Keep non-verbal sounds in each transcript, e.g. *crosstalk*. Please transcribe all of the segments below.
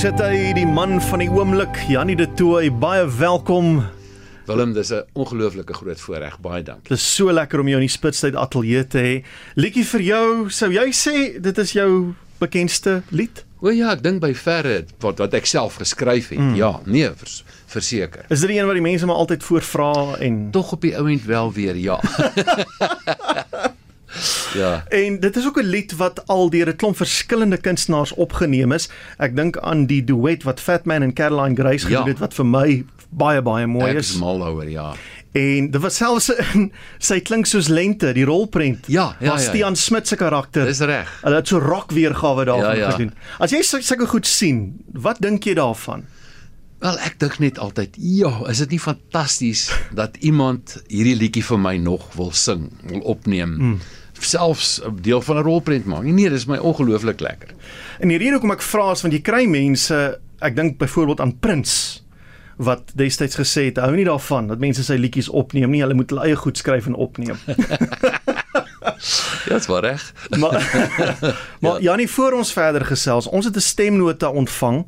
sit hy, die man van die oomblik, Janie de Tooy, baie welkom. Willem, dis 'n ongelooflike groot voorreg. Baie dankie. Dit is so lekker om jou in die Spitstyd ateljee te hê. Liedjie vir jou, sou jy sê dit is jou bekendste lied? O ja, ek dink by verre wat wat ek self geskryf het. Mm. Ja, nee, vers, verseker. Is dit die een wat die mense maar altyd voorvra en tog op die ouend wel weer ja. *laughs* Ja. En dit is ook 'n lied wat al deur 'n klomp verskillende kunstenaars opgeneem is. Ek dink aan die duet wat Fatman en Caroline Grace gedoen ja. het wat vir my baie baie mooi is. Ek is mal daaroor, ja. En dit was selfs *laughs* in sy klink soos lente, die rolprent. Ja, ja, was ja. Stean ja. Smit se karakter. Dis reg. Hulle het so rock weergawe daarvan ja, ja. gedoen. As jy sulke goed sien, wat dink jy daarvan? Wel, ek dink net altyd, ja, is dit nie fantasties dat iemand hierdie liedjie vir my nog wil sing, wil opneem? Mm selfs 'n deel van 'n rolprent maak. Nee, dis my ongelooflik lekker. En die rede hoekom ek vra is want jy kry mense, ek dink byvoorbeeld aan Prins wat destyds gesê het hou nie daarvan dat mense sy liedjies opneem nie, hulle moet hulle eie goed skryf en opneem. *laughs* ja, dit was reg. *laughs* maar *laughs* maar ja. Janie voor ons verder gesels, ons het 'n stemnota ontvang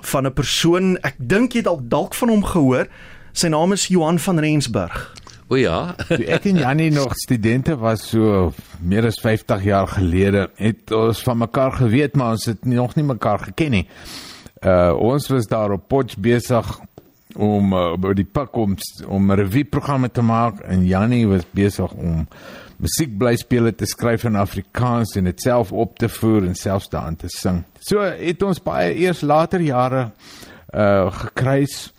van 'n persoon, ek dink jy het dalk van hom gehoor. Sy naam is Johan van Rensburg. O ja. Toe ek en Jannie nog studente was so meer as 50 jaar gelede, het ons van mekaar geweet, maar ons het nog nie mekaar geken nie. Uh ons was daar op Potch besig om uh, by die pak om om 'n revue programme te maak en Jannie was besig om musiekblyspele te skryf in Afrikaans en dit self op te voer en selfs daarin te sing. So het ons baie eers later jare uh gekruis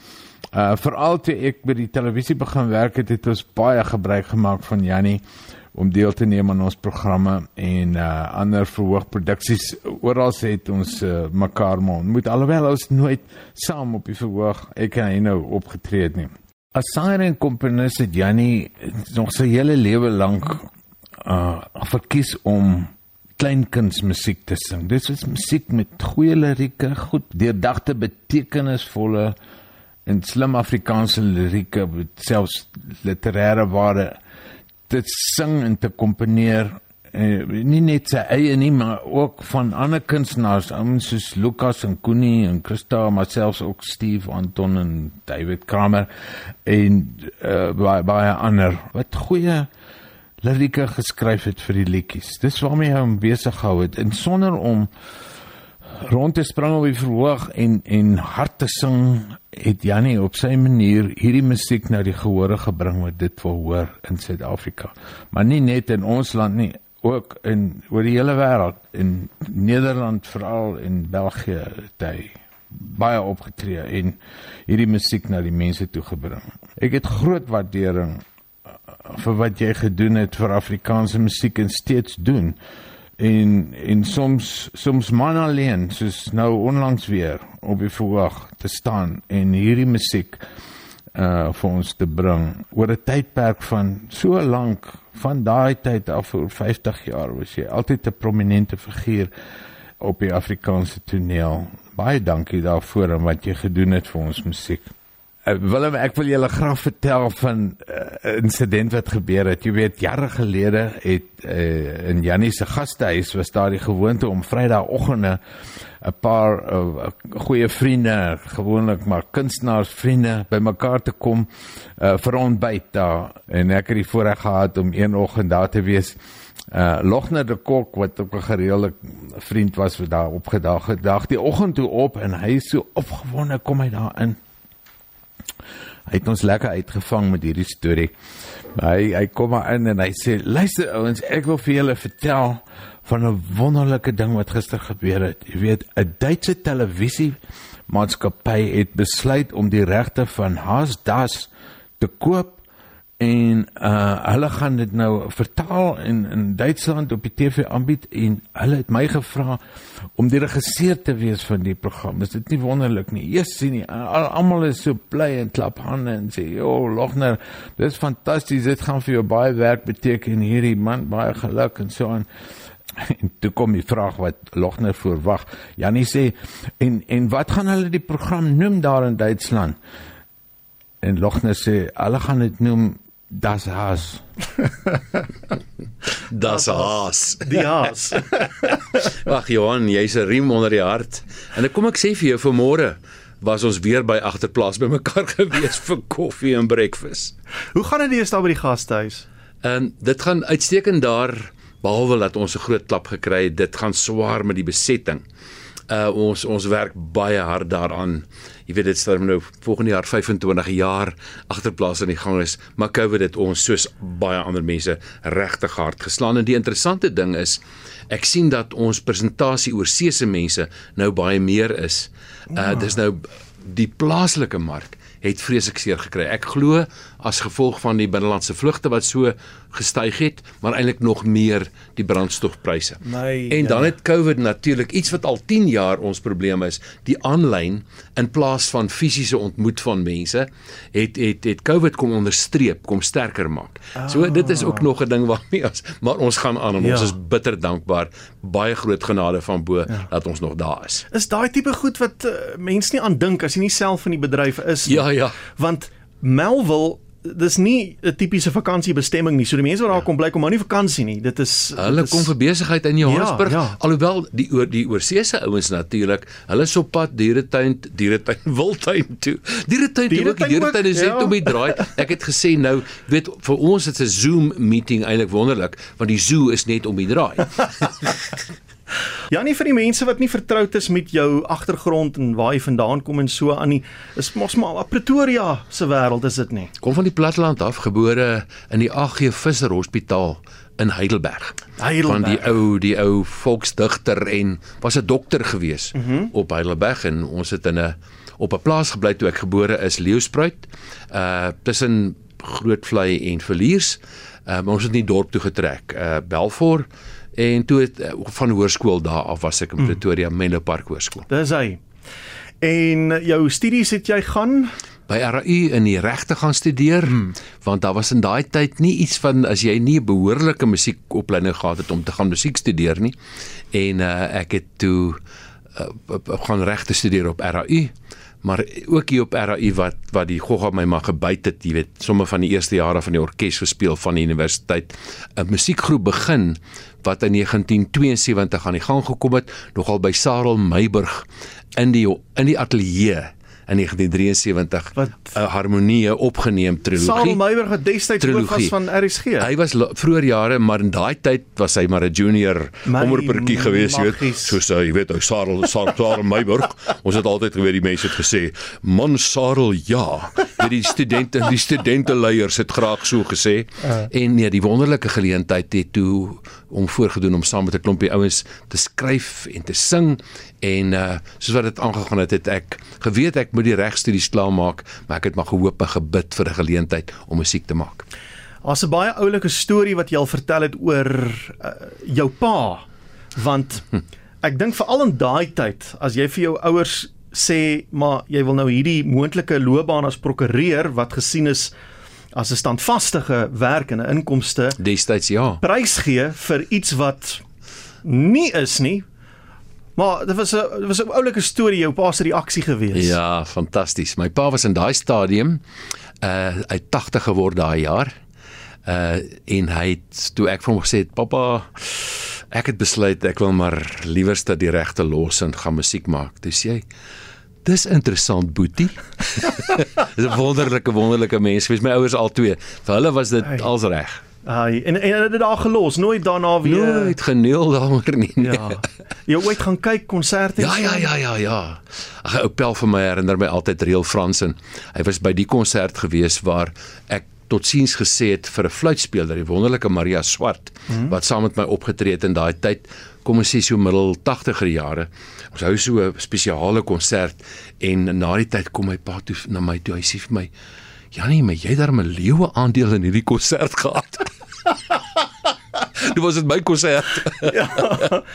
Uh veral toe ek by die televisie begin werk het, het ons baie gebruik gemaak van Jannie om deel te neem aan ons programme en uh ander verhoogproduksies. Oral het ons uh, mekaar maar ontmoet alhoewel ons nooit saam op die verhoog ek en hy nou opgetree het nie. As sanger en komponis het Jannie nog sy hele lewe lank uh verkies om kleinkunsmusiek te sing. Dit is musiek met goeie lirieke, goed deurdagte betekenisvolle en slim Afrikaanse lirieke met selfs literêre waarde te sing en te komponeer eh, nie net sy eie nie maar ook van ander kunstenaars ouens soos Lukas en Koenie en Christa maar selfs ook Steve Anton en David Kramer en uh, baie baie ander wat goeie lirieke geskryf het vir die liedjies. Dis waarmee hy hom besig gehou het. En sonder om rond te spring op die verhoog en en hard te sing het Jannie op sy manier hierdie musiek na die gehore gebring wat dit wil hoor in Suid-Afrika. Maar nie net in ons land nie, ook in oor die hele wêreld in Nederland veral in België hy baie opgetree en hierdie musiek na die mense toe gebring. Ek het groot waardering uh, vir wat jy gedoen het vir Afrikaanse musiek en steeds doen en en soms soms man alleen soos nou onlangs weer op die verhoog te staan en hierdie musiek uh vir ons te bring oor 'n tydperk van so lank van daai tyd af vir 50 jaar was jy altyd 'n prominente figuur op die Afrikaanse toneel. Baie dankie daarvoor en wat jy gedoen het vir ons musiek Uh, Willem, ek wil julle graag vertel van 'n uh, insident wat gebeur het. Jy weet, jare gelede het uh, in Jannie se gastehuis was daar die gewoonte om Vrydagoggende 'n paar uh, goeie vriende, gewoonlik maar kunstenaars vriende bymekaar te kom uh, vir ontbyt daar. En ek het die voorreg gehad om een oggend daar te wees. Uh Logner de Kok wat ook 'n gereelde vriend was wat daar opgedaag het. Dag die oggend toe op en hy is so opgewonde kom hy daar in. Hy het ons lekker uitgevang met hierdie storie. Hy hy kom maar in en hy sê: "Luister ouens, ek wil vir julle vertel van 'n wonderlike ding wat gister gebeur het. Jy weet, 'n Duitse televisie maatskappy het besluit om die regte van Haas Das te koop en uh hulle gaan dit nou vertaal in in Duitsland op die TV aanbied en hulle het my gevra om die regisseur te wees van die program. Is dit nie wonderlik nie? Eers sien jy almal is so bly en klap hande en sê, "Jo, Logner, dis fantasties. Dit gaan vir jou baie werk beteken hierdie man baie geluk en so aan." En toe kom die vraag wat Logner voorwag. Janie sê, "En en wat gaan hulle die program noem daar in Duitsland?" En Logner sê, "Hulle gaan dit noem Das haas. *laughs* Das haas. Die haas. *laughs* Ag Johan, jy's 'n riem onder die hart. En ek kom ek sê vir jou vanmôre was ons weer by agterplaas bymekaar *laughs* gewees vir koffie en breakfast. Hoe gaan dit eers daar by die gastehuis? En dit gaan uitstekend daar behalwe dat ons 'n groot klap gekry het. Dit gaan swaar met die besetting. Uh ons ons werk baie hard daaraan. Jy weet dit staan nou volgende jaar 25 jaar agterplaas in die gang is, maar COVID het ons soos baie ander mense regtig hard geslaan en die interessante ding is ek sien dat ons persentasie oor see se mense nou baie meer is. Uh dis nou die plaaslike mark het vreeslik seer gekry. Ek glo as gevolg van die binnelandse vlugte wat so gestyg het, maar eintlik nog meer die brandstofpryse. Nee, en dan ja. het COVID natuurlik iets wat al 10 jaar ons probleem is, die aanlyn in plaas van fisiese ontmoet van mense, het het het COVID kom onderstreep, kom sterker maak. So dit is ook nog 'n ding waarmee ons maar ons gaan aan en Ja. ons is bitter dankbaar. Baie groot genade van bo ja. dat ons nog daar is. Is daai tipe goed wat uh, mense nie aan dink as jy nie self in die bedryf is nie. Ja, ja. Want Melville dis nie 'n tipiese vakansiebestemming nie. So die mense wat daar kom bly kom maar nie vakansie nie. Dit is Hulle dit is, kom vir besigheid in Johannesburg. Ja, ja. Alhoewel die oor die oorseese ouens natuurlik, hulle is op pad dieretuin, dieretuin, *laughs* wildtuin toe. Dieretuin toe ook, die Dieretuin dieretuin is ook, net ja. om die draai. Ek het gesê nou, weet vir ons is 'n Zoom meeting eintlik wonderlik, want die zoo is net om die draai. *laughs* *laughs* Ja, nie vir die mense wat nie vertroud is met jou agtergrond en waar jy vandaan kom en so aan nie. Is mos maar Pretoria se wêreld is dit nie. Kom van die platteland af, gebore in die AG Visser Hospitaal in Heidelberg. Heidelberg. Van die ou die ou volksdigter en was 'n dokter gewees mm -hmm. op Heidelberg en ons het in 'n op 'n plaas gebly toe ek gebore is Leeuspruit. Uh tussen Grootvlei en Verliers. Uh maar ons het nie dorp toe getrek. Uh Belfort en toe het uh, van hoërskool daar af was ek in Pretoria Menlo Park Hoërskool. Dis hy. En uh, jou studies het jy gaan by RAU in die regte gaan studeer hmm. want daar was in daai tyd nie iets van as jy nie 'n behoorlike musiekopleiding gehad het om te gaan musiek studeer nie en uh, ek het toe uh, gaan regte studeer op RAU maar ook hier op RAU wat wat die gogga my maar gebyt het jy weet somme van die eerste jare van die orkes gespeel van die universiteit 'n musiekgroep begin wat in 1972 aan die gang gekom het nogal by Sarel Meiburg in die in die ateljee in 1973 Wat? 'n harmonie opgeneem trilogie. Saal Meiberg wat destyds hoof was van RSG. Hy was vroeër jare, maar in daai tyd was hy maar 'n junior omroepertjie gewees, jy weet. Soos uh, jy weet, ou Sarel Sarel Sarel Meiburg. *laughs* Ons het altyd geweet die mense het gesê, "Man Sarel, ja." Weet die studente, die studenteleiers het graag so gesê. Uh. En nee, die wonderlike geleentheid het toe om voorgedoen om saam met 'n klompie ouens te skryf en te sing en uh soos wat dit aangegaan het, het ek geweet ek moet die regstudies klaarmaak, maar ek het maar gehoop en gebid vir 'n geleentheid om musiek te maak. Daar's 'n baie oulike storie wat jy al vertel het oor uh, jou pa. Want ek dink veral in daai tyd as jy vir jou ouers sê maar jy wil nou hierdie moontlike loopbaan as prokureur wat gesien is as 'n standvastige werk en 'n inkomste Destyds ja. prys gee vir iets wat nie is nie. Maar dit was 'n dit was 'n oulike storie jou pa se reaksie gewees. Ja, fantasties. My pa was in daai stadium uh hy 80 geword daai jaar. Uh en hy het toe ek vir hom gesê het, "Pappa, ek het besluit ek wil maar liewerste die regte los en gaan musiek maak." Toe sê hy, "Dis interessant, Boetie." *laughs* Dis 'n wonderlike wonderlike mens. Wees my ouers al twee. Vir hulle was dit Hey. als reg. Hy en en het dit daar gelos, nooit daarna weer Nooit geneel daaroor nie. nee. Ja. Jy ooit gaan kyk konserte? Ja ja ja ja ja. Ag ou Pel van my herinner my altyd Real Fransen. Hy was by die konsert gewees waar ek totsiens gesê het vir 'n fluitspeler, die wonderlike Maria Swart mm -hmm. wat saam met my opgetree het in daai tyd, kom ons sê so middel 80er jare. Ons hou so 'n spesiale konsert en na die tyd kom my pa toe na my toe. Hy sê vir my: "Janie, maar jy het daar 'n leeue aandeel in hierdie konsert gehad." *laughs* *laughs* Dit was dit my konsert. *laughs* Ja.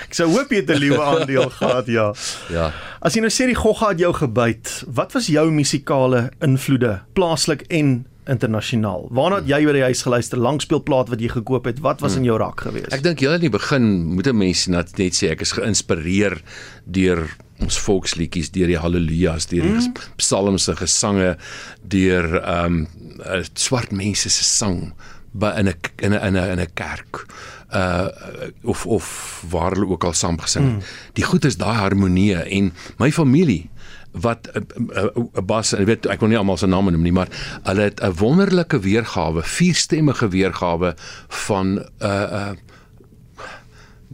Ek sou hoop jy het 'n liewe aandeel gehad, ja. ja. As jy nou sê die gogga het jou gebyt, wat was jou musikale invloede, plaaslik en internasionaal? Waarna het jy by die huis geluister? Langspeelplaat wat jy gekoop het, wat was in jou rak geweest? Ek dink heel in die begin moet 'n mens net net sê ek is geïnspireer deur ons volksliedjies deur die haleluja's deur die mm. psalms en gesange deur ehm um, swart mense se sang by in 'n in 'n in 'n in 'n kerk uh of of waar hulle ook al saam gesing het. Mm. Die goed is daai harmonie en my familie wat 'n uh, uh, uh, bas ek weet ek wil nie almal se name noem nie maar hulle het 'n wonderlike weergawe vierstemmige weergawe van 'n uh, uh,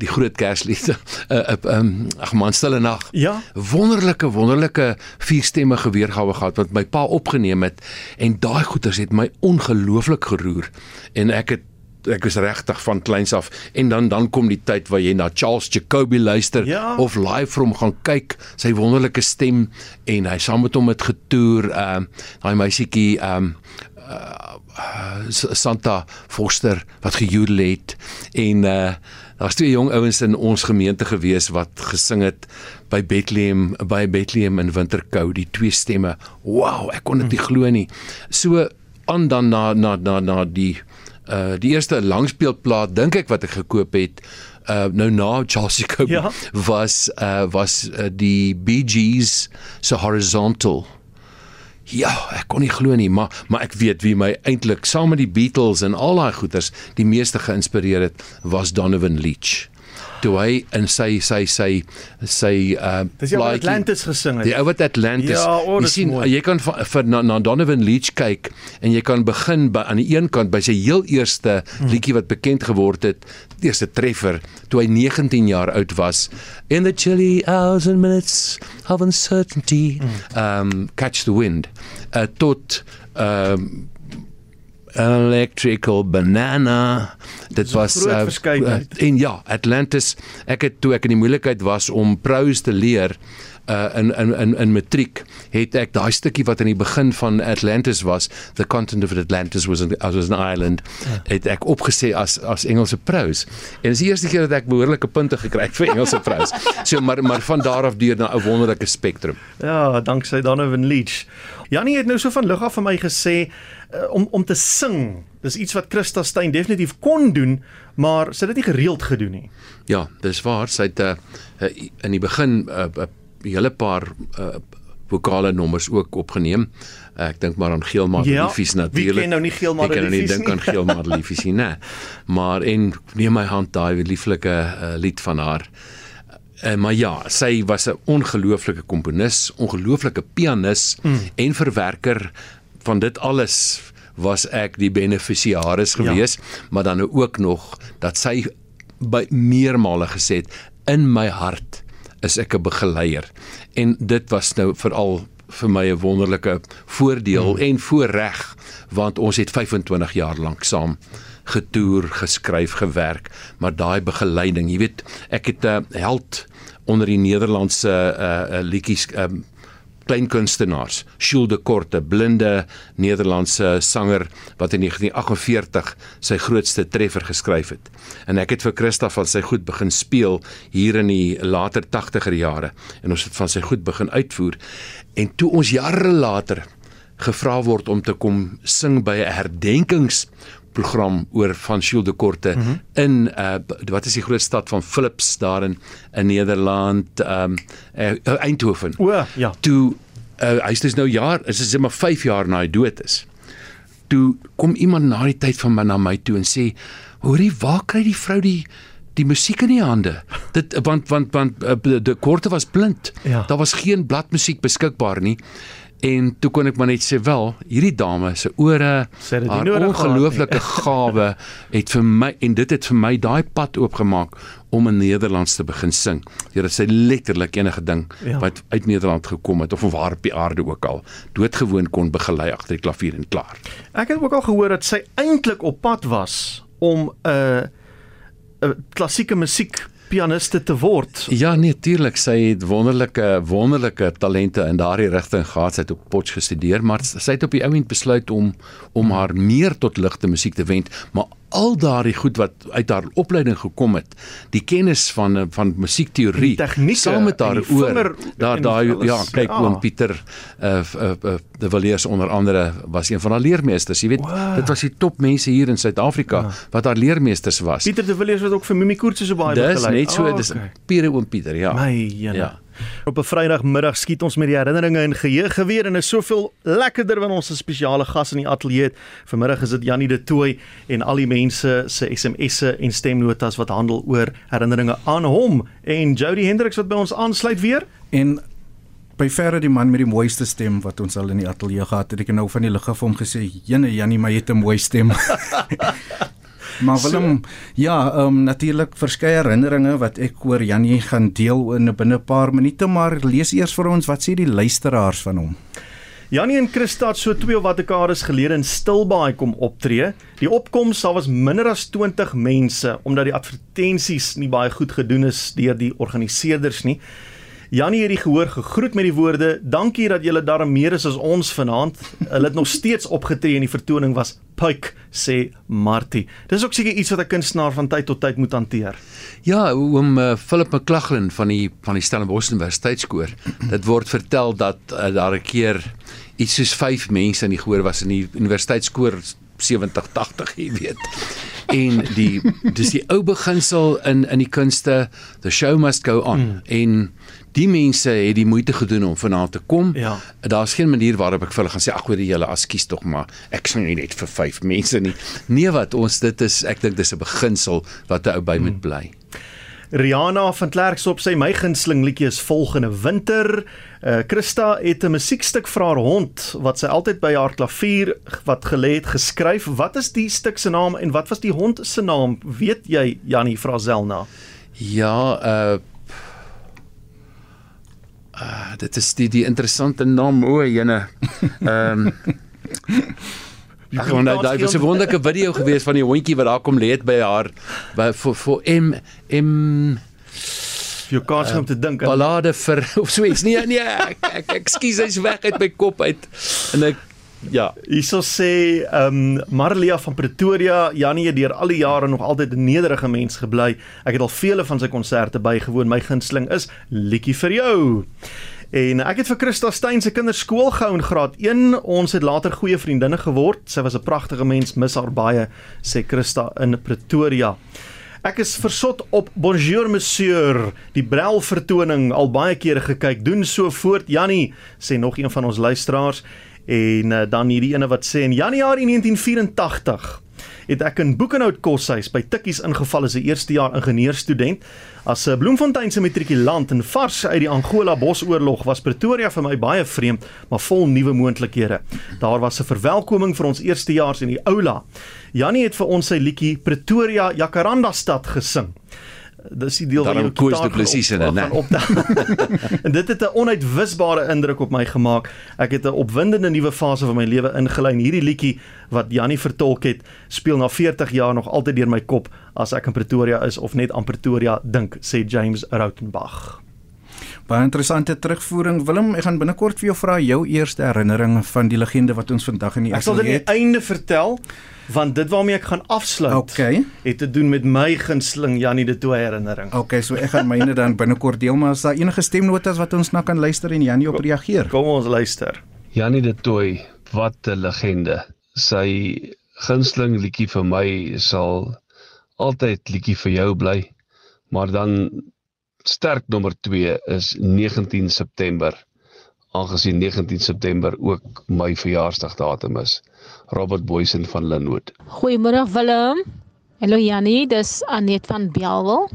die groot kerslied. Uh, uh, um, ag man, stille nag. Ja. Wonderlike, wonderlike vierstemmige weergawe gehad wat my pa opgeneem het en daai goeters het my ongelooflik geroer en ek het ek is regtig van kleins af en dan dan kom die tyd waar jy na Charles Jacobi luister Ja. of live from gaan kyk sy wonderlike stem en hy saam met hom het getoer ehm uh, daai meisietjie ehm um, uh, Santa Foster wat gejodel het en uh daar's twee jong ouens in ons gemeente gewees wat gesing het by Bethlehem by Bethlehem in Winterkou. Die twee stemme wow ek kon dit nie glo nie. So aan dan na na na na die uh die eerste langspeelplaat dink ek wat ek gekoop het uh nou na Charles Jacob Ja. was uh was uh, die Bee Gees se Horizontal Ja, ek kon nie glo nie, maar maar ek weet wie my eintlik saam met die Beatles en al daai goeters die meeste geïnspireer het was Donovan Leitch. Toe hy in sy sy sy sy uh Dis plaatjie- Atlantis gesing het. Die ou wat Atlantis. Ja, o, jy sien mooi. jy kan vir na, na Donovan Leitch kyk en jy kan begin by aan die een kant by sy heel eerste Hmm. liedjie wat bekend geword het, die eerste treffer toe hy 19 jaar oud was in the chilly hours and minutes of uncertainty Hmm. um catch the wind uh, tot um electrical banana. Dit was uh, verskeidenheid. en ja Atlantis ek het toe ek in die moeilikheid was om prose te leer uh in in in in matriek het ek daai stukkie wat aan die begin van Atlantis was the continent of Atlantis was an, was an island het ek opgesê as as Engelse prose. En dis die eerste keer dat ek behoorlike punte gekry het vir Engelse prose. So maar maar van daar af deur na 'n wonderlike spektrum. Ja, danksy Donovan Leach. Janie het nou so van lig af vir my gesê uh, om om te sing. Dis iets wat Christa Stein definitief kon doen, maar sy het dit nie gereeld gedoen nie. Ja, dis waar. Sy het uh, in die begin 'n uh, uh, hele paar uh, vokale nommers ook opgeneem. Ek dink maar aan Geelmaar Ja, natuurlik. ken nou nie Ek kan nou nie Liefies dink nie? aan Geelmaar Liefies nie, nee. *laughs* Maar en neem my hand daai lieflike uh, lied van haar. Uh, maar ja, sy was 'n ongelooflike komponis, ongelooflike pianis mm. en verwerker van dit alles was ek die beneficiaris Ja. gewees, ja. maar dan ook nog dat sy by meermale gesê het in my hart is ek 'n begeleier. En dit was nou veral vir my 'n wonderlike voordeel mm. en voorreg want ons het 25 jaar lank saam getoer, geskryf, gewerk, maar daai begeleiding, jy weet, ek het 'n uh, held onder die Nederlandse uh, uh, liedjies um, klein kunstenaars, Jules de Korte, blinde Nederlandse sanger wat in 1948 sy grootste treffer geskryf het. En ek het vir Christa van sy goed begin speel hier in die later 80er jare en ons het van sy goed begin uitvoer. En toe ons jare later gevra word om te kom sing by 'n herdenkings program oor van Jules de Korte mm -hmm. in uh wat is die groot stad van Philips daar in in Nederland um uh, Eindhoven O, ja. toe uh, hy's dus nou jaar is dit maar 5 jaar na hy dood is. Toe kom iemand na die tyd van my na my toe en sê, "Hoorie, waar kry die vrou die die musiek in die hande?" *laughs* Dit want want want uh, die korte was blind. Ja. Daar was geen bladmusiek beskikbaar nie. En toe kon ek maar net sê, "Wel, hierdie dame se ore, dit haar nodig gehad nie." ongelooflike *laughs* gawe het vir my en dit het vir my daai pad oopgemaak om in Nederlands te begin sing. Deurdat sy letterlik enige ding Ja. wat uit Nederland gekom het of waar op die aarde ook al doodgewoon kon begelei agter die klavier en klaar. Ek het ook al gehoor dat sy eintlik op pad was om 'n uh, 'n klassieke musiek pianiste te word. Ja, nee, tuurlik, sy het wonderlike wonderlike talente in daardie rigting gehad. Sy het op Potch gestudeer, maar sy het op die ouend besluit om om haar meer tot ligte musiek te wend, maar al daardie goed wat uit haar opleiding gekom het, die kennis van van musiekteorie, Die tegnieke saam met haar die oor, daar daai ja, kyk Ja. oom Pieter uh, uh, uh, de Villiers onder andere was een van haar leermeesters. Jy weet, Wow. dit was die topmense hier in Suid-Afrika ja. wat haar leermeesters was. Pieter de Villiers wat ook vir Mimi Koortse so baie Dis begelei. net so, Oh, dis okay. pure oom Pieter, ja. My jene. Ja. Op 'n Vrydagmiddag skiet ons met die herinneringe in geheue weer en is soveel lekkerder wanneer ons 'n spesiale gas in die ateljee het. Vanmiddag is dit Janie de Tooy en al die mense se SMS'e en stemnotas wat handel oor herinneringe aan hom en Jody Hendriks wat by ons aansluit weer. En by verre die man met die mooiste stem wat ons al in die ateljee gehad het. Ek het nou van die lig af hom gesê, "Jene Janie, maar jy het 'n mooi stem." *laughs* maar Willem, so, ja, ehm um, natuurlik verskeie herinneringe wat ek oor Janie gaan deel in binne 'n paar minute, maar lees eers vir ons wat sê die luisteraars van hom. Janie en Christa het so twee of wat dekades gelede in Stilbaai kom optree. Die opkoms sal was minder as 20 mense omdat die advertensies nie baie goed gedoen is deur die organiseerders nie. Janie het die gehoor gegroet met die woorde: "Dankie dat julle daar meer is as ons vanaand." Hulle het nog steeds opgetree en die vertoning was puik, sê Martie. Dis ook seker iets wat 'n kunstenaar van tyd tot tyd moet hanteer. Ja, oom uh, Philip McLaughlin van die van die Stellenbosch Universiteitskoor. Dit word vertel dat uh, daar 'n keer iets soos 5 mense in die gehoor was in die universiteitskoor 70 80 jy weet en die dis die ou beginsel in in die kunste the show must go on mm. en die mense het die moeite gedoen om vanaand te kom. Ja. Daar's geen manier waarop ek vir hulle gaan sê ag hoor julle askies tog maar ek sing nie net vir 5 mense nie. Nee wat ons dit is ek dink dis 'n beginsel wat 'n ou by moet bly. Hmm. Rihanna van Klerks op sy my gunsteling liedjie is volgende winter. Uh Christa het 'n musiekstuk vir haar hond wat sy altyd by haar klavier wat gelê het geskryf. Wat is die stuk se naam en wat was die hond se naam? Weet jy Jannie vra Zelna? Ja, uh Uh, dit is die die interessante naam o, jene. Ehm um, Ag, want daai was 'n wonderlike video gewees van die hondjie wat daar kom lê het by haar by vir vir M M jou kans om te dink ballade vir *laughs* of so iets. Nee, nee, ek ek ekskuus, hy's weg uit my kop uit. En ek ja, hierso sê ehm um, Marlia van Pretoria, Janie deur al die jare nog altyd 'n nederige mens gebly. Ek het al vele van sy konserte bygewoon. My gunsteling is Liedjie vir jou. En ek het vir Christa Steyn se kinders skool gehou in graad 1. Ons het later goeie vriendinne geword. Sy was 'n pragtige mens, mis haar baie, sê Christa in Pretoria. Ek is versot op Bonjour Monsieur, die Brel vertoning al baie kere gekyk. Doen so voort Jannie, sê nog een van ons luisteraars. En uh, dan hierdie ene wat sê in Januarie 1984 het ek in Boekenhout koshuis by Tikkies ingeval as 'n eerstejaar ingenieurstudent. As 'n Bloemfontein se matrikulant en vars uit die Angola Bosoorlog was Pretoria vir my baie vreemd, maar vol nuwe moontlikhede. Daar was 'n verwelkoming vir ons eerstejaars in die aula. Jannie het vir ons sy liedjie Pretoria Jacaranda stad gesing dis die deel wat jy koes die presies in hè. *laughs* en dit het 'n onuitwisbare indruk op my gemaak. Ek het 'n opwindende nuwe fase van my lewe ingelei. Hierdie liedjie wat Jannie vertolk het, speel na 40 jaar nog altyd deur my kop as ek in Pretoria is of net aan Pretoria dink, sê James Rautenbach. Baie interessante terugvoering. Willem, ek gaan binnekort vir jou vra jou eerste herinnering van die legende wat ons vandag in die Ek sal dit aan die einde vertel want dit waarmee ek gaan afsluit okay. het te doen met my gunsteling Janie de Tooy herinnering. Okay, so ek gaan myne dan binnekort deel maar as daar enige stemnotas wat ons na kan luister en Janie op reageer. Kom ons luister. Janie de Tooy, wat 'n legende. Sy gunsteling liedjie vir my sal altyd liedjie vir jou bly. Maar dan sterk nommer 2 is 19 September aangesien 19 September ook my verjaarsdagdatum is. Robert Boysen van Linwood. Goeiemôre Willem. Hallo Jannie, dis Anet van Belwel.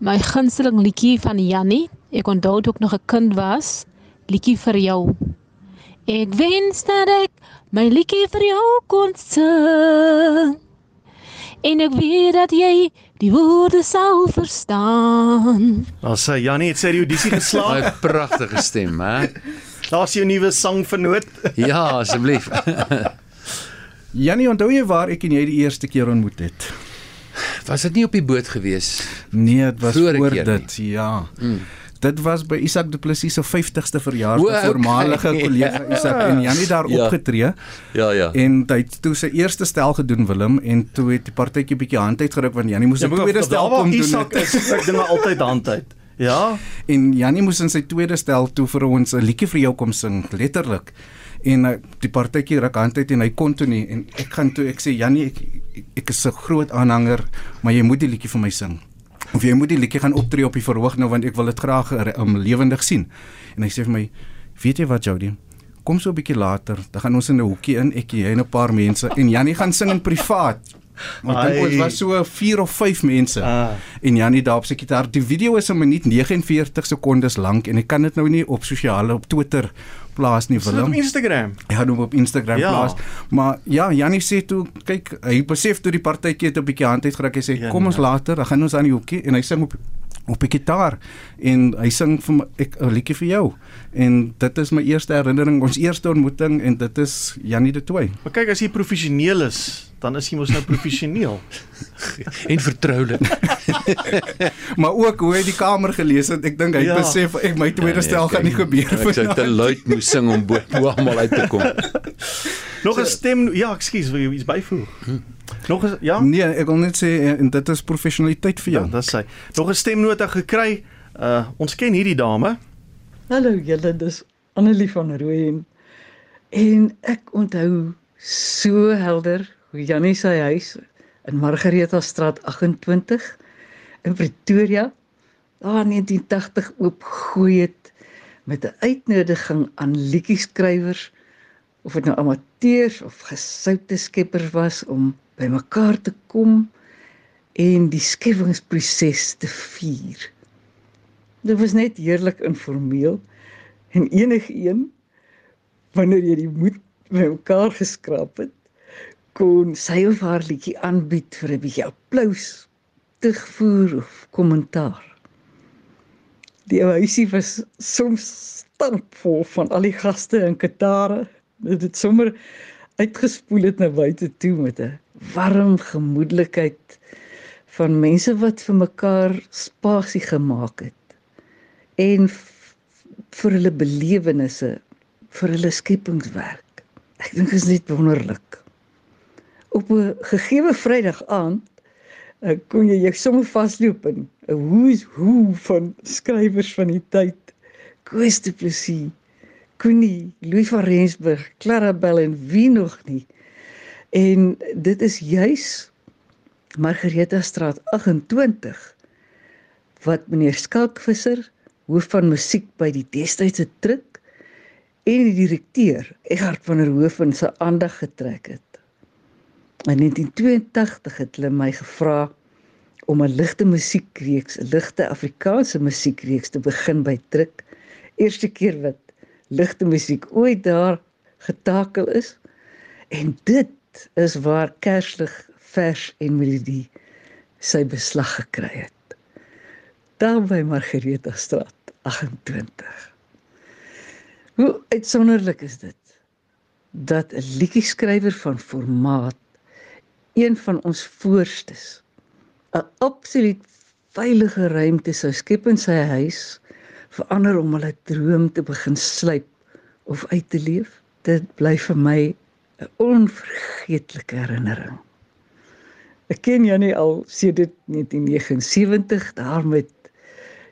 My gunsteling liedjie van Jannie, ek onthou toe ek nog 'n kind was, liedjie vir jou. Ek wens dat ek my liedjie vir jou kon sing. En ek weet dat jy die woorde sou verstaan. Ons sê Jannie het sê die audisie geslaag. *laughs* 'n Pragtige stem, hè? Daar's jou nuwe sangvernoot. *laughs* ja, asseblief. *laughs* Jannie, onthou jy waar ek en jy die eerste keer ontmoet het? Was dit nie op die boot gewees? Nee, dit was voor dit, nie. ja. Mm. Dit was by Isak Du Plessis se 50ste verjaarsdag, okay. voormalige kollega Isak en Jannie daar *laughs* ja. opgetree. Ja, ja. En hy het toe sy eerste stel gedoen Willem en toe het die partytjie bietjie hand uitgeruk want Jannie moes ja, 'n tweede stel kom doen. Isak is ek dinge altyd hand uit. Ja. En Jannie moes in sy tweede stel toe vir ons 'n liedjie vir jou kom sing, letterlik. En uh, die partytjie ruk hand uit en hy kon toe nie en ek gaan toe ek sê Jannie ek, ek, ek is 'n groot aanhanger, maar jy moet die liedjie vir my sing. Of jy moet die liedjie gaan optree op die verhoog nou want ek wil dit graag um, lewendig sien. En hy sê vir my, weet jy wat Jody? Kom so 'n bietjie later, dan gaan ons in 'n hoekie in, ek jy en 'n paar mense en Jannie gaan sing in privaat. Maar dit was, was so 4 of 5 mense. Ah. En Jannie daar op sy gitaar. Die video is 'n minuut 49 sekondes lank en ek kan dit nou nie op sosiale op Twitter plaas nie, Willem. Op Instagram. Ja, nou op Instagram ja. plaas. Maar ja, Jannie sê toe, kyk, hy besef toe die partytjie het 'n bietjie hand uitgeruk. Hy sê, ja, "Kom ons nee. later, dan gaan ons aan die hoekie." En hy sing op op die gitaar en hy sing vir my, ek 'n liedjie vir jou. En dit is my eerste herinnering, ons eerste ontmoeting en dit is Jannie de Tooi. Maar kyk, as jy professioneel is, dan is jy mos nou professioneel *laughs* en vertroulik. *laughs* maar ook hoe hy die kamer gelees het, ek dink hy ja. besef ek my tweede ja, nee, stel gaan nie gebeur vir. Ek sou te luid moes sing om bo almal uit te kom. *laughs* Nog 'n stem, ja, ekskuus, wil jy iets byvoeg? Hm. Nog 'n ja? Nee, ek wil net sê en dit is professionaliteit vir jou. Ja, dis hy. Nog 'n stemnota gekry. Uh ons ken hierdie dame. Hallo julle, dis Annelie van Rooyen. En ek onthou so helder hoe Jannie sy huis in Margareta straat 28 in Pretoria daar 1980 oopgooi het met 'n uitnodiging aan liedjieskrywers of dit nou amateurs of gesoute skeppers was om bymekaar te kom en die skepingsproses te vier. Dit was net heerlik informeel en enige een wanneer jy die moed bymekaar geskraap het kon sy of haar liedjie aanbied vir 'n bietjie applous, terugvoer of kommentaar. Die huisie was soms stampvol van al die gaste in Katare. Dit het sommer uitgespoel het na buite toe met 'n warm gemoedelikheid van mense wat vir mekaar spasie gemaak het en vir hulle belewennisse vir hulle skepingswerk. Ek dink dit is net wonderlik op 'n gegeewe Vrydag aand uh, kon jy jou sommer vasloop in 'n who's who van skrywers van die tyd. Koos de Plessis, Connie, Louis van Rensburg, Clara Bell en wie nog nie. En dit is juis Margareta Straat 28 wat meneer Skalkvisser, hoof van musiek by die destydse druk en die direkteur Egard van der Hoofen se aandag getrek het. In 1982 het hulle my gevra om 'n ligte musiekreeks, 'n ligte Afrikaanse musiekreeks te begin by Druk. Eerste keer wat ligte musiek ooit daar getakel is. En dit is waar Kerslig vers en melodie sy beslag gekry het. Daar by Margareta Straat 28. Hoe uitsonderlik is dit dat 'n liedjie skrywer van formaat een van ons voorstes. 'n absoluut veilige ruimte sou skep in sy huis vir ander om hulle droom te begin sluip of uit te leef. Dit bly vir my 'n onvergeetlike herinnering. Ek ken Janie al sedert 1979 daar met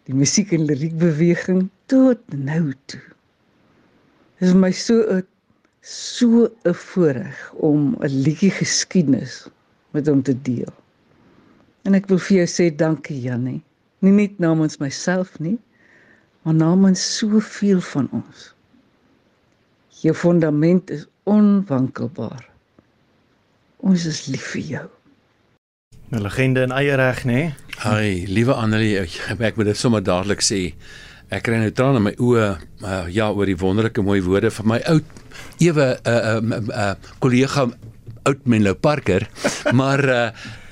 die musiek en liriek beweging tot nou toe. Is my so 'n so 'n voorreg om 'n liedjie geskiedenis met hom te deel. En ek wil vir jou sê dankie Jannie. Nie net namens myself nie, maar namens soveel van ons. Jou fondament is onwankelbaar. Ons is lief vir jou. 'n Legende in eie reg, nê? Hi, liewe Annelie, ek, ek moet dit sommer dadelik sê. Ek kry nou trane in my oë uh, ja oor die wonderlike mooi woorde van my ou ewe 'n uh, 'n uh, uh, kollega oud Menlo Parker, *laughs* maar uh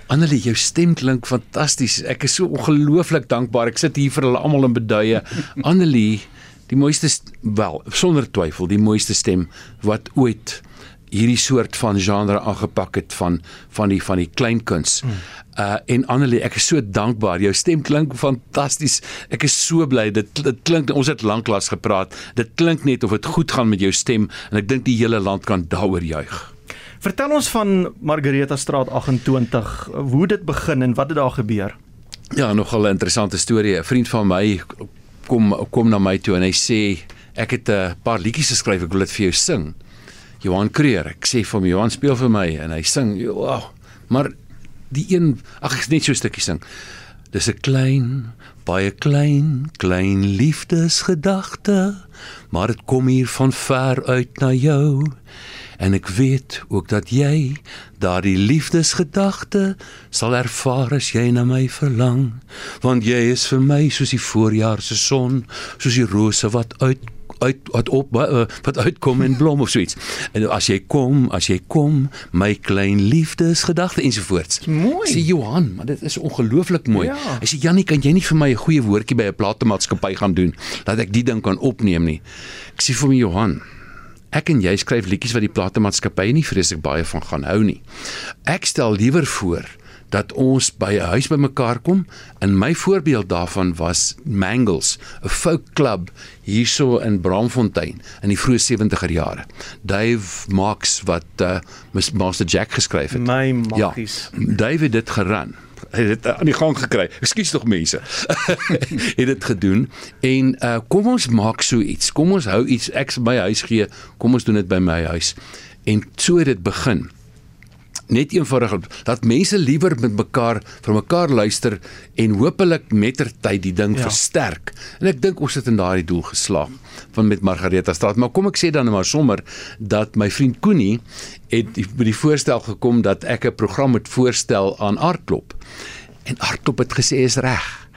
Annelie, jou stem klink fantasties. Ek is so ongelooflik dankbaar. Ek sit hier vir hulle almal in beduie. *laughs* Annelie, die mooiste wel, sonder twyfel, die mooiste stem wat ooit hierdie soort van genre aangepak het van van die van die kleinkuns. Hmm. Uh en Annelie, ek is so dankbaar. Jou stem klink fantasties. Ek is so bly. Dit dit klink ons het lanklaas gepraat. Dit klink net of dit goed gaan met jou stem en ek dink die hele land kan daaroor juig. Vertel ons van Margareta Straat 28, hoe dit begin en wat het daar gebeur? Ja, nogal 'n interessante storie. 'n Vriend van my kom kom na my toe en hy sê ek het 'n paar liedjies geskryf, ek wil dit vir jou sing. Johan Kreer, ek sê vir hom Johan speel vir my en hy sing, wow. Maar die een, ag ek net so 'n stukkie sing. Dis 'n klein, baie klein, klein liefdesgedagte, maar dit kom hier van ver uit na jou. En ek weet ook dat jy daardie liefdesgedagte sal ervaar as jy na my verlang, want jy is vir my soos die voorjaar se son, soos die rose wat uit uit wat op uh, wat uitkom en blom of so iets. En as jy kom, as jy kom, my klein liefdesgedagte ensovoorts. Mooi. Sê Johan, maar dit is ongelooflik mooi. Ja. Hy sê Jannie, kan jy nie vir my 'n goeie woordjie by 'n platemaatskappy gaan doen dat ek die ding kan opneem nie. Ek sê vir my Johan, Ek en jy skryf liedjies wat die platemaatskappye nie vreeslik baie van gaan hou nie. Ek stel liewer voor dat ons by 'n huis bymekaar kom. En my voorbeeld daarvan was Mangles, 'n folk klub hierso in Braamfontein in die vroeë 70er jare. Dave Marks wat uh, Master Jack geskryf het. My maggies. Ja, Dave het dit geran. Hy het dit aan die gang gekry. Ekskuus tog mense. *laughs* het dit gedoen en uh, kom ons maak so iets. Kom ons hou iets ek by huis gee. Kom ons doen dit by my huis. En so het dit begin net eenvoudig dat mense liewer met mekaar vir mekaar luister en hopelik mettertyd die ding ja. versterk. En ek dink ons het in daardie doel geslaag van met Margareta Straat. Maar kom ek sê dan maar sommer dat my vriend Koenie het by die voorstel gekom dat ek 'n program moet voorstel aan Aardklop. En Aardklop het gesê is reg.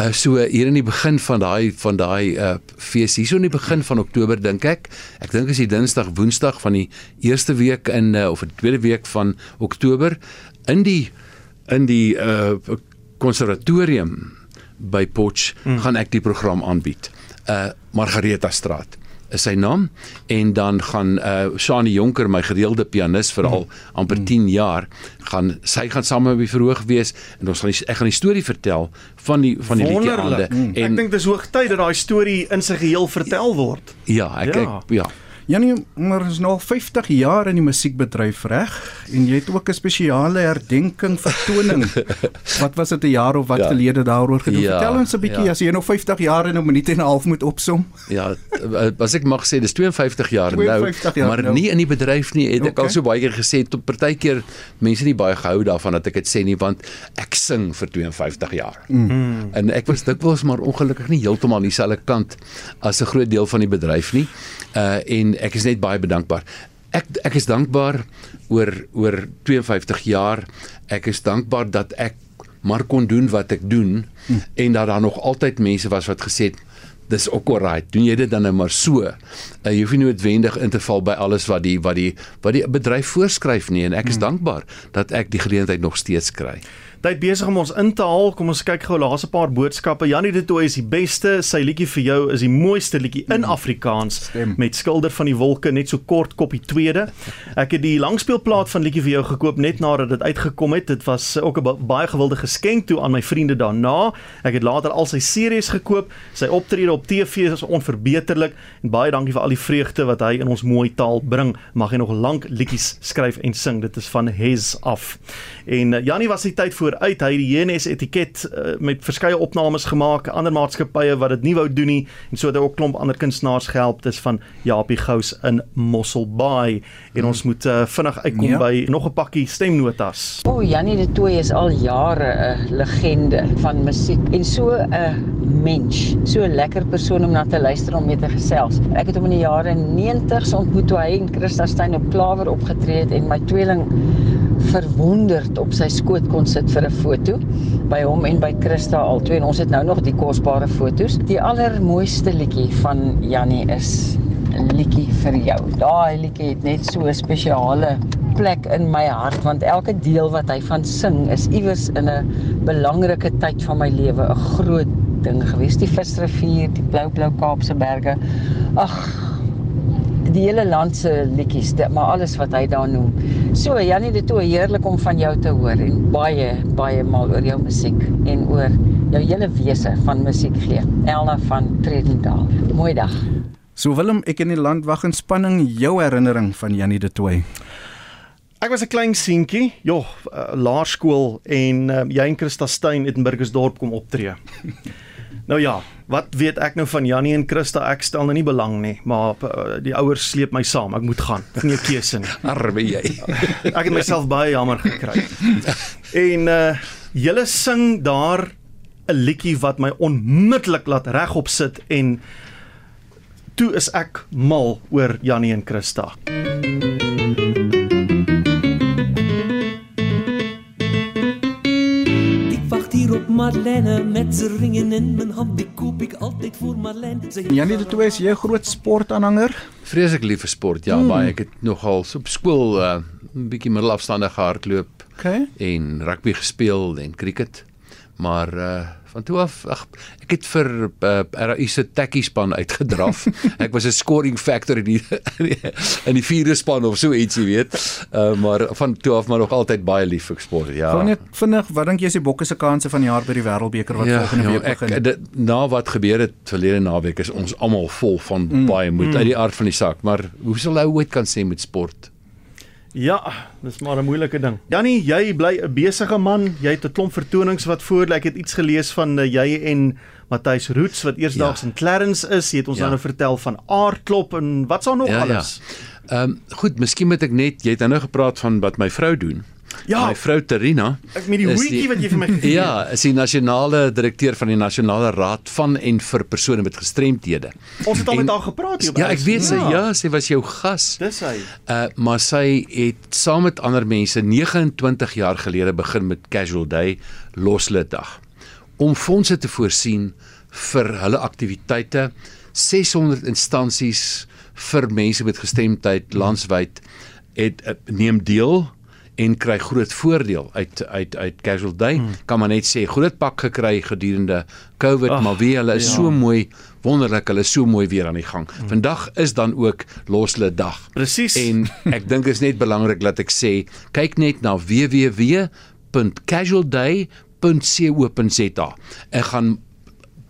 Uh so hier in die begin van daai van daai uh fees hier so in die begin van Oktober dink ek. Ek dink is die Dinsdag, Woensdag van die eerste week in uh, of die tweede week van Oktober in die in die uh konservatorium by Potch hmm. gaan ek die program aanbied. Uh Margareta Straat is sy naam en dan gaan uh Shani Jonker my gereelde pianis vir al mm. amper 10 jaar gaan sy gaan saam met my verhoog wees en ons gaan die, ek gaan die storie vertel van die van die liedjie aande mm. en ek dink dis hoogtyd dat daai storie in sy geheel vertel word ja ek ja. ek ja Janie, maar is nou 50 jaar in die musiekbedryf reg en jy het ook 'n spesiale herdenking vertoning. *laughs* wat was dit 'n jaar of wat ja. gelede daaroor gedoen? Ja, Vertel ons 'n bietjie ja. as jy nou 50 jaar in 'n minuut en 'n half moet opsom. Ja, as ek mag sê, dis 52 jaar 52 nou, jaar maar nou. nie in die bedryf nie. Het okay. ek al so baie keer gesê tot partykeer mense nie baie gehou daarvan dat ek dit sê nie want ek sing vir 52 jaar. Mm. En ek was dikwels maar ongelukkig nie heeltemal dieselfde kant as 'n groot deel van die bedryf nie. Uh en ek is net baie bedankbaar. Ek ek is dankbaar oor oor 52 jaar. Ek is dankbaar dat ek maar kon doen wat ek doen hm. en dat daar nog altyd mense was wat gesê het dis ook alright. Doen jy dit dan nou maar so? Uh, jy hoef nie noodwendig in te val by alles wat die wat die wat die bedryf voorskryf nie en ek is hm. dankbaar dat ek die geleentheid nog steeds kry. Tyd besig om ons in te haal. Kom ons kyk gou laaste paar boodskappe. Janie de Tooy is die beste. Sy liedjie vir jou is die mooiste liedjie in mm. Afrikaans Stem. met Skilder van die Wolke net so kort koppie tweede. Ek het die langspeelplaat van liedjie vir jou gekoop net nadat dit uitgekom het. Dit was ook 'n baie gewilde geskenk toe aan my vriende daarna. Ek het later al sy series gekoop. Sy optrede op TV is onverbeterlik en baie dankie vir al die vreugde wat hy in ons mooi taal bring. Mag hy nog lank liedjies skryf en sing. Dit is van Hes af. En uh, Janie was die tyd voor uit. Hy het die JNS etiket uh, met verskeie opnames gemaak, ander maatskappye wat dit nie wou doen nie en so het hy ook klomp ander kunstenaars gehelp. Dis van Japie Gous in Mosselbaai. En ons moet uh, vinnig uitkom ja. by nog 'n pakkie stemnotas. O, oh, Janie de Tooy is al jare 'n legende van musiek en so 'n mens, so 'n lekker persoon om na te luister om mee te gesels. Ek het hom in die jare 90s ontmoet toe hy en Christa Steyn op Klawer opgetree het en my tweeling verwonderd op sy skoot kon sit vir 'n foto by hom en by Christa albei en ons het nou nog die kosbare fotos. Die allermooiste liedjie van Jannie is 'n liedjie vir jou. Daai liedjie het net so 'n spesiale plek in my hart want elke deel wat hy van sing is iewers in 'n belangrike tyd van my lewe 'n groot ding gewees. Die Visrivier, die blou blou Kaapse berge. Ag, die hele land se liedjies, maar alles wat hy daar noem. So Janie de Tooy, heerlik om van jou te hoor en baie baie mal oor jou musiek en oor jou hele wese van musiek gee. Elna van Tredendal. Mooi dag. So Willem, ek in die land wag in spanning jou herinnering van Janie de Tooy. Ek was 'n klein seentjie, joh, uh, laerskool en uh, jy en Christa Steyn het in Burgersdorp kom optree. *laughs* Nou ja, wat weet ek nou van Jannie en Christa? Ek stel nou nie belang nie, maar uh, die ouers sleep my saam. Ek moet gaan. Ek het nie 'n keuse nie. *laughs* Arme jy. ek het myself baie jammer gekry. *laughs* En uh julle sing daar 'n liedjie wat my onmiddellik laat regop sit en toe is ek mal oor Jannie en Christa. Ik Marlene met z'n ringen in mijn hand. Die koop ik altijd voor Marlene. Zij Janie de Toey is jy 'n groot sportaanhanger? Vreeslik lief vir sport. Ja, mm. baie ek het nogal so op skool 'n uh, bietjie middelafstandige hardloop Okay. en rugby gespeel en cricket. Maar uh van toe af ag ek het vir uh, RAI se tekkie span uitgedraf. *laughs* ek was 'n scoring factor in die in die vierde span of so iets, jy weet. Uh maar van toe af maar nog altyd baie lief vir sport. Ja. Gou net vinnig, wat dink jy is die Bokke se kanse van die jaar by die Wêreldbeker wat volgende week ek, begin? dit, na wat gebeur het verlede naweek is ons almal vol van mm, baie moed mm. uit die aard van die saak, maar hoe sal hy ooit kan sê met sport? Ja, dis maar 'n moeilike ding. Jannie, jy bly 'n besige man. Jy het 'n klomp vertonings wat voor lê. Ek het iets gelees van uh, jy en Matthys Roots wat eersdaags ja. in Clarence is. Jy het ons Ja. ja. nou vertel van Aardklop en wat sal nog Ja, ja. alles? Ehm um, goed, miskien moet ek net jy het nou gepraat van wat my vrou doen. Ja. My vrou Terina Ek met die is hoetjie wat jy vir my gegee het. *laughs* Ja, is die nasionale direkteur van die nasionale raad van en vir persone met gestremthede. Ons het al En- met haar gepraat hier op Ja, ek weet sy ja, sy was jou gas. Dis hy. Uh maar sy het saam met ander mense 29 jaar gelede begin met Casual Day Loslitdag om fondse te voorsien vir hulle aktiwiteite 600 instansies vir mense met gestremdheid landwyd het uh, neem deel en kry groot voordeel uit uit uit Casual Day. Hmm. Kan maar net sê groot pak gekry gedurende COVID, Ag, maar wie hulle is ja. so mooi, wonderlik, hulle is so mooi weer aan die gang. Hmm. Vandag is dan ook Loslede dag. Presies. En ek dink is net belangrik dat ek sê, kyk net na www.casualday.co.za. Ek gaan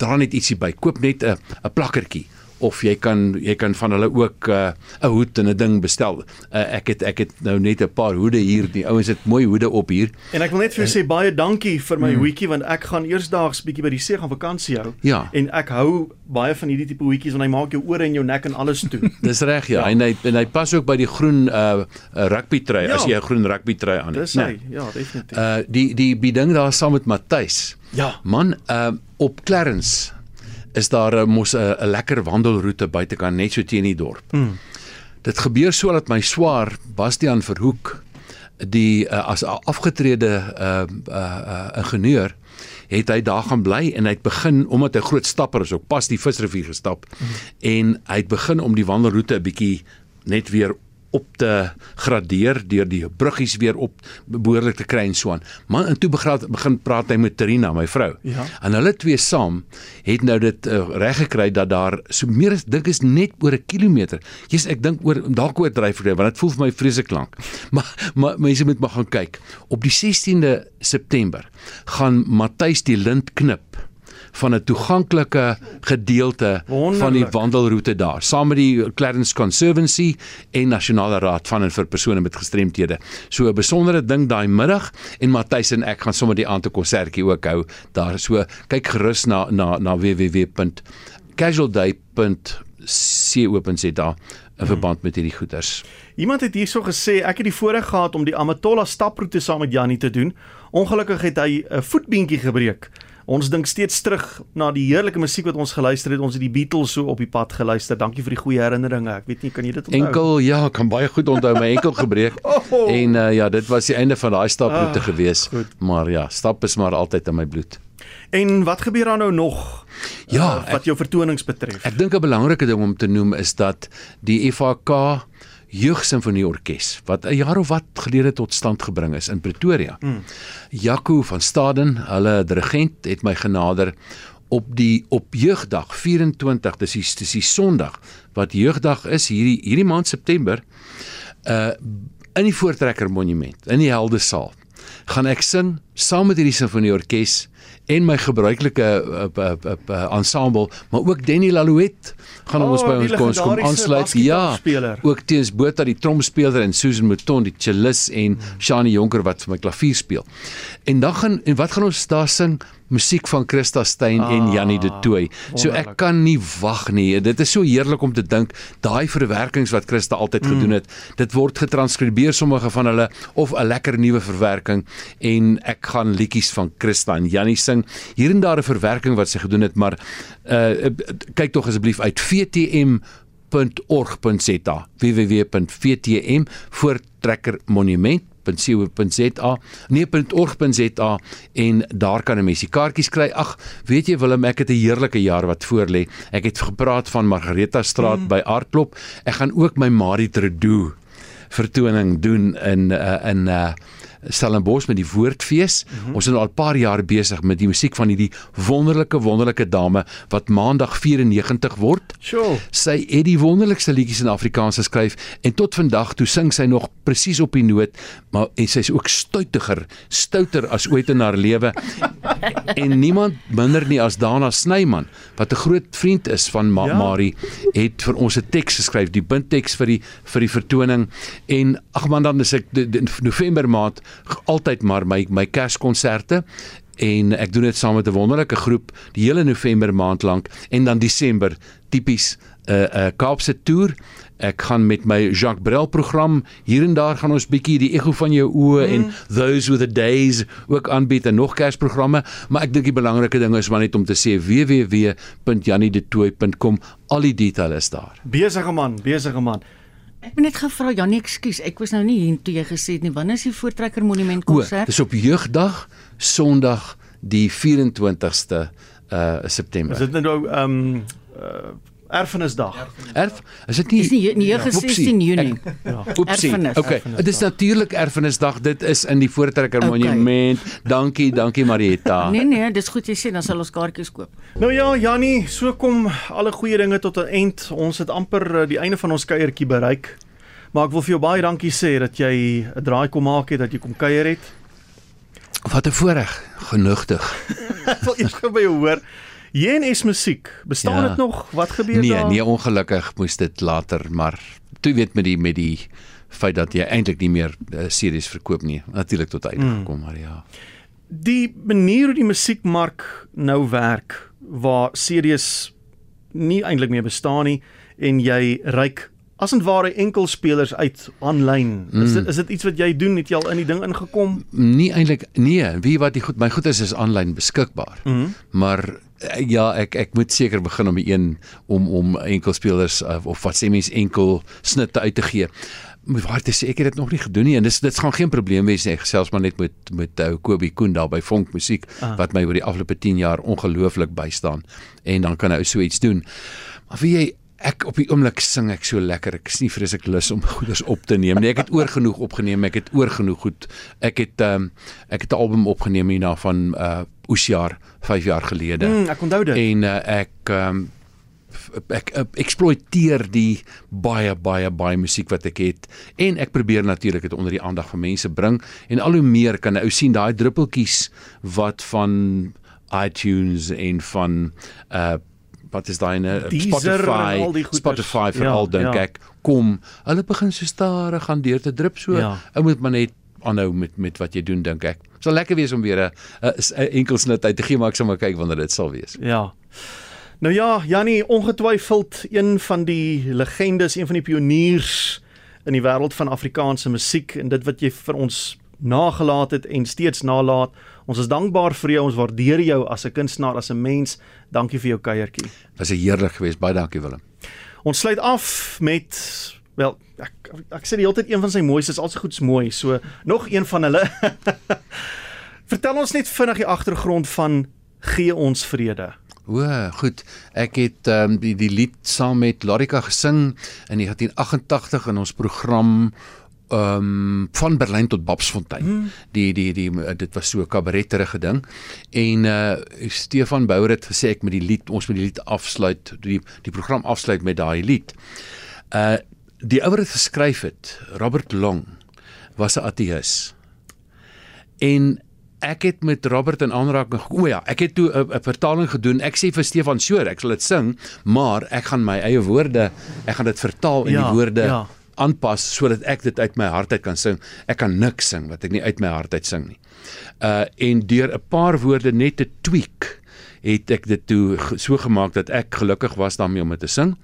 dra net ietsie by. Koop net 'n 'n plakkertjie of jy kan jy kan van hulle ook 'n uh, hoed en 'n ding bestel. Uh, ek het ek het nou net 'n paar hoede hier. Die ouens het mooi hoede op hier. En ek wil net vir jou sê baie dankie vir my hoetjie want ek gaan eersdaags bietjie by die see gaan vakansie hou. Ja. En ek hou baie van hierdie tipe hoetjies want hy maak jou ore en jou nek en alles toe. *laughs* Dis reg ja. ja. En hy en hy pas ook by die groen uh, rugby trui Ja. as jy 'n groen rugby trui aan het. Dis hy. Ja, definitief. Uh die die die ding daar saam met Matthys. Ja. Man, uh op Clarence is daar uh, mos 'n 'n lekker wandelroete buitekant net so teen die dorp. Mm. Dit gebeur so dat my swaar Bastian Verhoek die uh, as afgetrede uh uh, uh ingenieur het hy daar gaan bly en hy het begin omdat hy groot stapper is, ook pas die visrivier gestap mm. en hy het begin om die wandelroete 'n bietjie net weer op te gradeer deur die bruggies weer op behoorlik te kry en so aan. Maar en toe begin begin praat hy met Terina, my vrou. Ja. En hulle twee saam het nou dit uh, reg gekry dat daar so meer as dink is net oor 'n kilometer. Jesus, ek dink oor dalk oor dryf gekry want dit voel vir my vreeslik lank. *laughs* Maar maar mense moet maar gaan kyk. Op die 16de September gaan Matthys die lint knip van 'n toeganklike gedeelte Wonderlik. van die wandelroete daar saam met die Clarence Conservancy en Nasionale Raad van en vir persone met gestremthede. So 'n besondere ding daai middag en Matthys en ek gaan sommer die aand 'n konsertjie ook hou daar. So kyk gerus na na na www.casualday.co.za in verband met hierdie goeders. Iemand het hierso gesê ek het die voorreg gehad om die Amatola staproete saam met Jannie te doen. Ongelukkig het hy 'n voetbeentjie gebreek. Ons dink steeds terug na die heerlike musiek wat ons geluister het. Ons het die Beatles so op die pad geluister. Dankie vir die goeie herinneringe. Ek weet nie kan jy dit onthou? Enkel ja, kan baie goed onthou my enkel gebreek. *laughs* Oh. En uh, ja, dit was die einde van daai staproete Ah, gewees. goed. Maar ja, stap is maar altyd in my bloed. En wat gebeur dan nou nog? Ja, uh, wat jou vertonings betref. Ek dink 'n belangrike ding om te noem is dat die FHK Jeugsimfonieorkes wat 'n jaar of wat gelede tot stand gebring is in Pretoria. Mm. Jaco van Staden, hulle dirigent het my genader op die op jeugdag 24 dis die dis die Sondag wat jeugdag is hierdie hierdie maand September uh in die Voortrekker Monument in die Heldesaal gaan ek sing saam met hierdie simfonieorkes en my gebruikelike uh, uh, uh, uh, ensemble, maar ook Danny Lalouet gaan Oh, ons by die ons kom, kom aansluit. Ja, ook teens Botha die tromspeler en Susan Mouton die cellist en Shani Jonker wat vir my klavier speel. En dan gaan en wat gaan ons daar sing? Musiek van Christa Steyn ah, en Jannie de Tooy. So ek kan nie wag nie. Dit is so heerlik om te dink daai verwerkings wat Christa altyd mm. gedoen het, dit word getranskribeer sommige van hulle of 'n lekker nuwe verwerking en ek gaan liedjies van Christa en Jannie sing. Hier en daar 'n verwerking wat sy gedoen het, maar uh kyk tog asseblief uit VTM www.vtm.org.za www.vtm voortrekker monument .co.za nee .org.za en daar kan 'n mens die kaartjies kry. Ag, weet jy Willem, ek het 'n heerlike jaar wat voorlê. Ek het gepraat van Margareta Straat mm. by Aardklop. Ek gaan ook my Marie Tredo vertoning doen in uh, in uh Stellenbosch met die Woordfees. Mm -hmm. Ons is al 'n paar jaar besig met die musiek van hierdie wonderlike wonderlike dame wat maandag 94 word. Sure. Sy het die wonderlikste liedjies in Afrikaans geskryf en tot vandag toe sing sy nog presies op die noot, maar en sy's ook stoutiger, stouter as ooit in haar lewe. *laughs* en niemand minder nie as Dana Snyman wat 'n groot vriend is van Ma ja. Marie het vir ons 'n teks geskryf, die bintteks vir die vir die vertoning en ag man dan is ek die November maand altyd maar my my Kerskonserte en ek doen dit saam met 'n wonderlike groep die hele November maand lank en dan Desember tipies 'n uh, 'n uh, Kaapse toer. Ek gaan met my Jacques Brel program hier en daar gaan ons bietjie die ego van jou oë mm. en those with the days ook aanbied en nog Kersprogramme, maar ek dink die belangrike ding is maar net om te sê www.jannydetoy.com al die detail is daar. Besige man, besige man. Ek het net gevra Janie, ekskuus, ek was nou nie hier toe jy gesê het nie. Wanneer is die Voortrekker Monument konsert? Dis op Jeugdag, Sondag die 24ste uh September. Is dit nou ehm um, uh Erfenisdag. Erf? Is dit nie? Dis nie 16 Junie. Ja. Oepsie. Okay. Dit is natuurlik Erfenisdag. Dit is in die Voortrekker okay. Monument. Dankie, dankie Marietta. *laughs* Nee nee, dis goed jy sê, dan sal ons kaartjies koop. Nou ja, Jannie, so kom alle goeie dinge tot 'n eind. Ons het amper die einde van ons kuiertjie bereik. Maar ek wil vir jou baie dankie sê dat jy 'n draai kom maak het, dat jy kom kuier het. Wat 'n voorreg, genugtig. *laughs* ek wil eers gou by jou hoor. JNS musiek, bestaan dit ja. nog? Wat gebeur nee, daar? Nee, nee, ongelukkig moes dit later, maar toe weet met die met die feit dat jy eintlik nie meer uh, series verkoop nie. Natuurlik tot uit hmm. gekom, maar ja. Die manier hoe die musiekmark nou werk waar series nie eintlik meer bestaan nie en jy ryk as en ware enkelspelers uit aanlyn. Mm. Is dit is dit iets wat jy doen? Het jy al in die ding ingekom? Nie eintlik nee, wie wat die goed my goed is is aanlyn beskikbaar. Mm. Maar eh, ja, ek ek moet seker begin om die een om om enkelspelers of, of wat sê mens enkel snitte uit te gee. Maar waar dit sê ek het dit nog nie gedoen nie en dis dit gaan geen probleem wees nie. Ek gesels maar net met met ou uh, Kobie Koen daar by Vonk Musiek ah. wat my oor die afgelope 10 jaar ongelooflik bystaan en dan kan hy so iets doen. Maar wie jy ek op die oomblik sing ek so lekker. Ek is nie vreeslik lus om *laughs* goeders op te neem nie. Ek het oor genoeg opgeneem. Ek het oor genoeg goed. Ek het ehm um, ek het 'n album opgeneem hierna van uh Oesjaar 5 jaar gelede. Mm, ek onthou dit. En uh, ek ehm um, ek, ek eksploiteer die baie baie baie musiek wat ek het en ek probeer natuurlik dit onder die aandag van mense bring en al hoe meer kan ou sien daai druppeltjies wat van iTunes en van uh wat is daai nou Spotify Spotify vir ja, al dink ja. ek kom. Hulle begin so stadig gaan deur te drup so ja. ou moet maar net aanhou met met wat jy doen dink ek. Sal lekker wees om weer 'n enkel snit uit te gee maar ek sal maar kyk wanneer dit sal wees. Ja. Nou ja Jannie ongetwyfeld een van die legendes een van die pioniers in die wêreld van Afrikaanse musiek en dit wat jy vir ons nagelaat het en steeds nalat. Ons is dankbaar vir jou. Ons waardeer jou as 'n kunstenaar, as 'n mens. Dankie vir jou kuiertjie. Was 'n heerlik geweest. Baie dankie Willem. Ons sluit af met wel ek ek sê die hele tyd een van sy mooistes, al so goeds mooi. So nog een van hulle. *laughs* Vertel ons net vinnig die agtergrond van gee ons vrede. O, goed. Ek het ehm um, die die lied saam met Larika gesing in 1988 in ons program um, van Berlyn tot Babsfontein. Hmm. Die die die dit was so 'n kabaretterige ding. En uh Stefan Bouwer het gesê ek met die lied ons met die lied afsluit, die die program afsluit met daai lied. Uh die ouer het geskryf het, Robert Long was 'n ateïs. En ek het met Robert in aanraking o ja, ek het toe 'n vertaling gedoen. Ek sê vir Stefan Soor, ek sal dit sing, maar ek gaan my eie woorde, ek gaan dit vertaal in ja, die woorde ja aanpas sodat ek dit uit my hart uit kan sing. Ek kan niks sing wat ek nie uit my hart uit sing nie. Uh en deur 'n paar woorde net te tweak het ek dit toe so gemaak dat ek gelukkig was daarmee om dit te sing.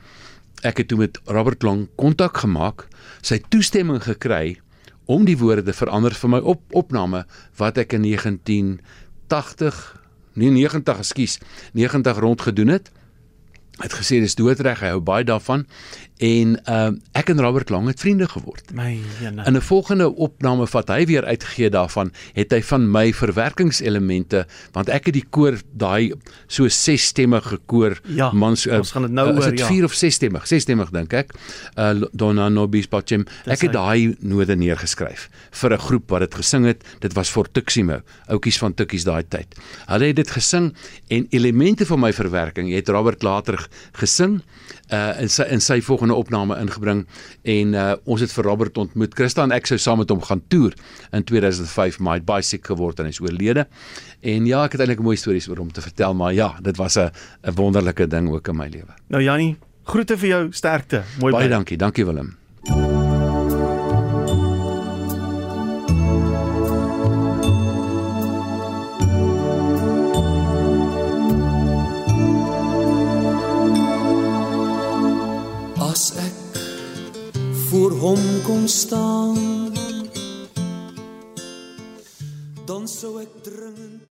Ek het toe met Robert Long kontak gemaak, sy toestemming gekry om die woorde te verander vir my op opname wat ek in 1980 nee 90 ekskuus 90 rond gedoen het. Het gesê dis doodreg, hy hou baie daarvan en uh, ek en Robert Lang het vriende geword. My jene. In 'n volgende opname wat hy weer uitgegee daarvan, het hy van my verwerkingselemente, want ek het die koor daai so sesstemmige koor Ja, mans uh, ons gaan dit nou uh, is oor, ja. vier of sesstemmig, sesstemmig dink ek. Uh Donna Nobis Pachem. Ek het daai node neergeskryf vir 'n groep wat dit gesing het. Dit was vir Tuximo, oudjies van Tukkies daai tyd. Hulle het dit gesing en elemente van my verwerking het Robert later gesing uh in sy in sy volgende opname ingebring en uh ons het vir Robert ontmoet. Christa en ek sou saam met hom gaan toer in 2005, maar hy het baie siek geword en hy is oorlede. En ja, ek het eintlik mooi stories oor hom te vertel, maar ja, dit was 'n 'n wonderlike ding ook in my lewe. Nou Jannie, groete vir jou, sterkte. Mooi Baie bly. dankie, dankie Willem. As ek voor hom kon staan. Dan sou ek dringend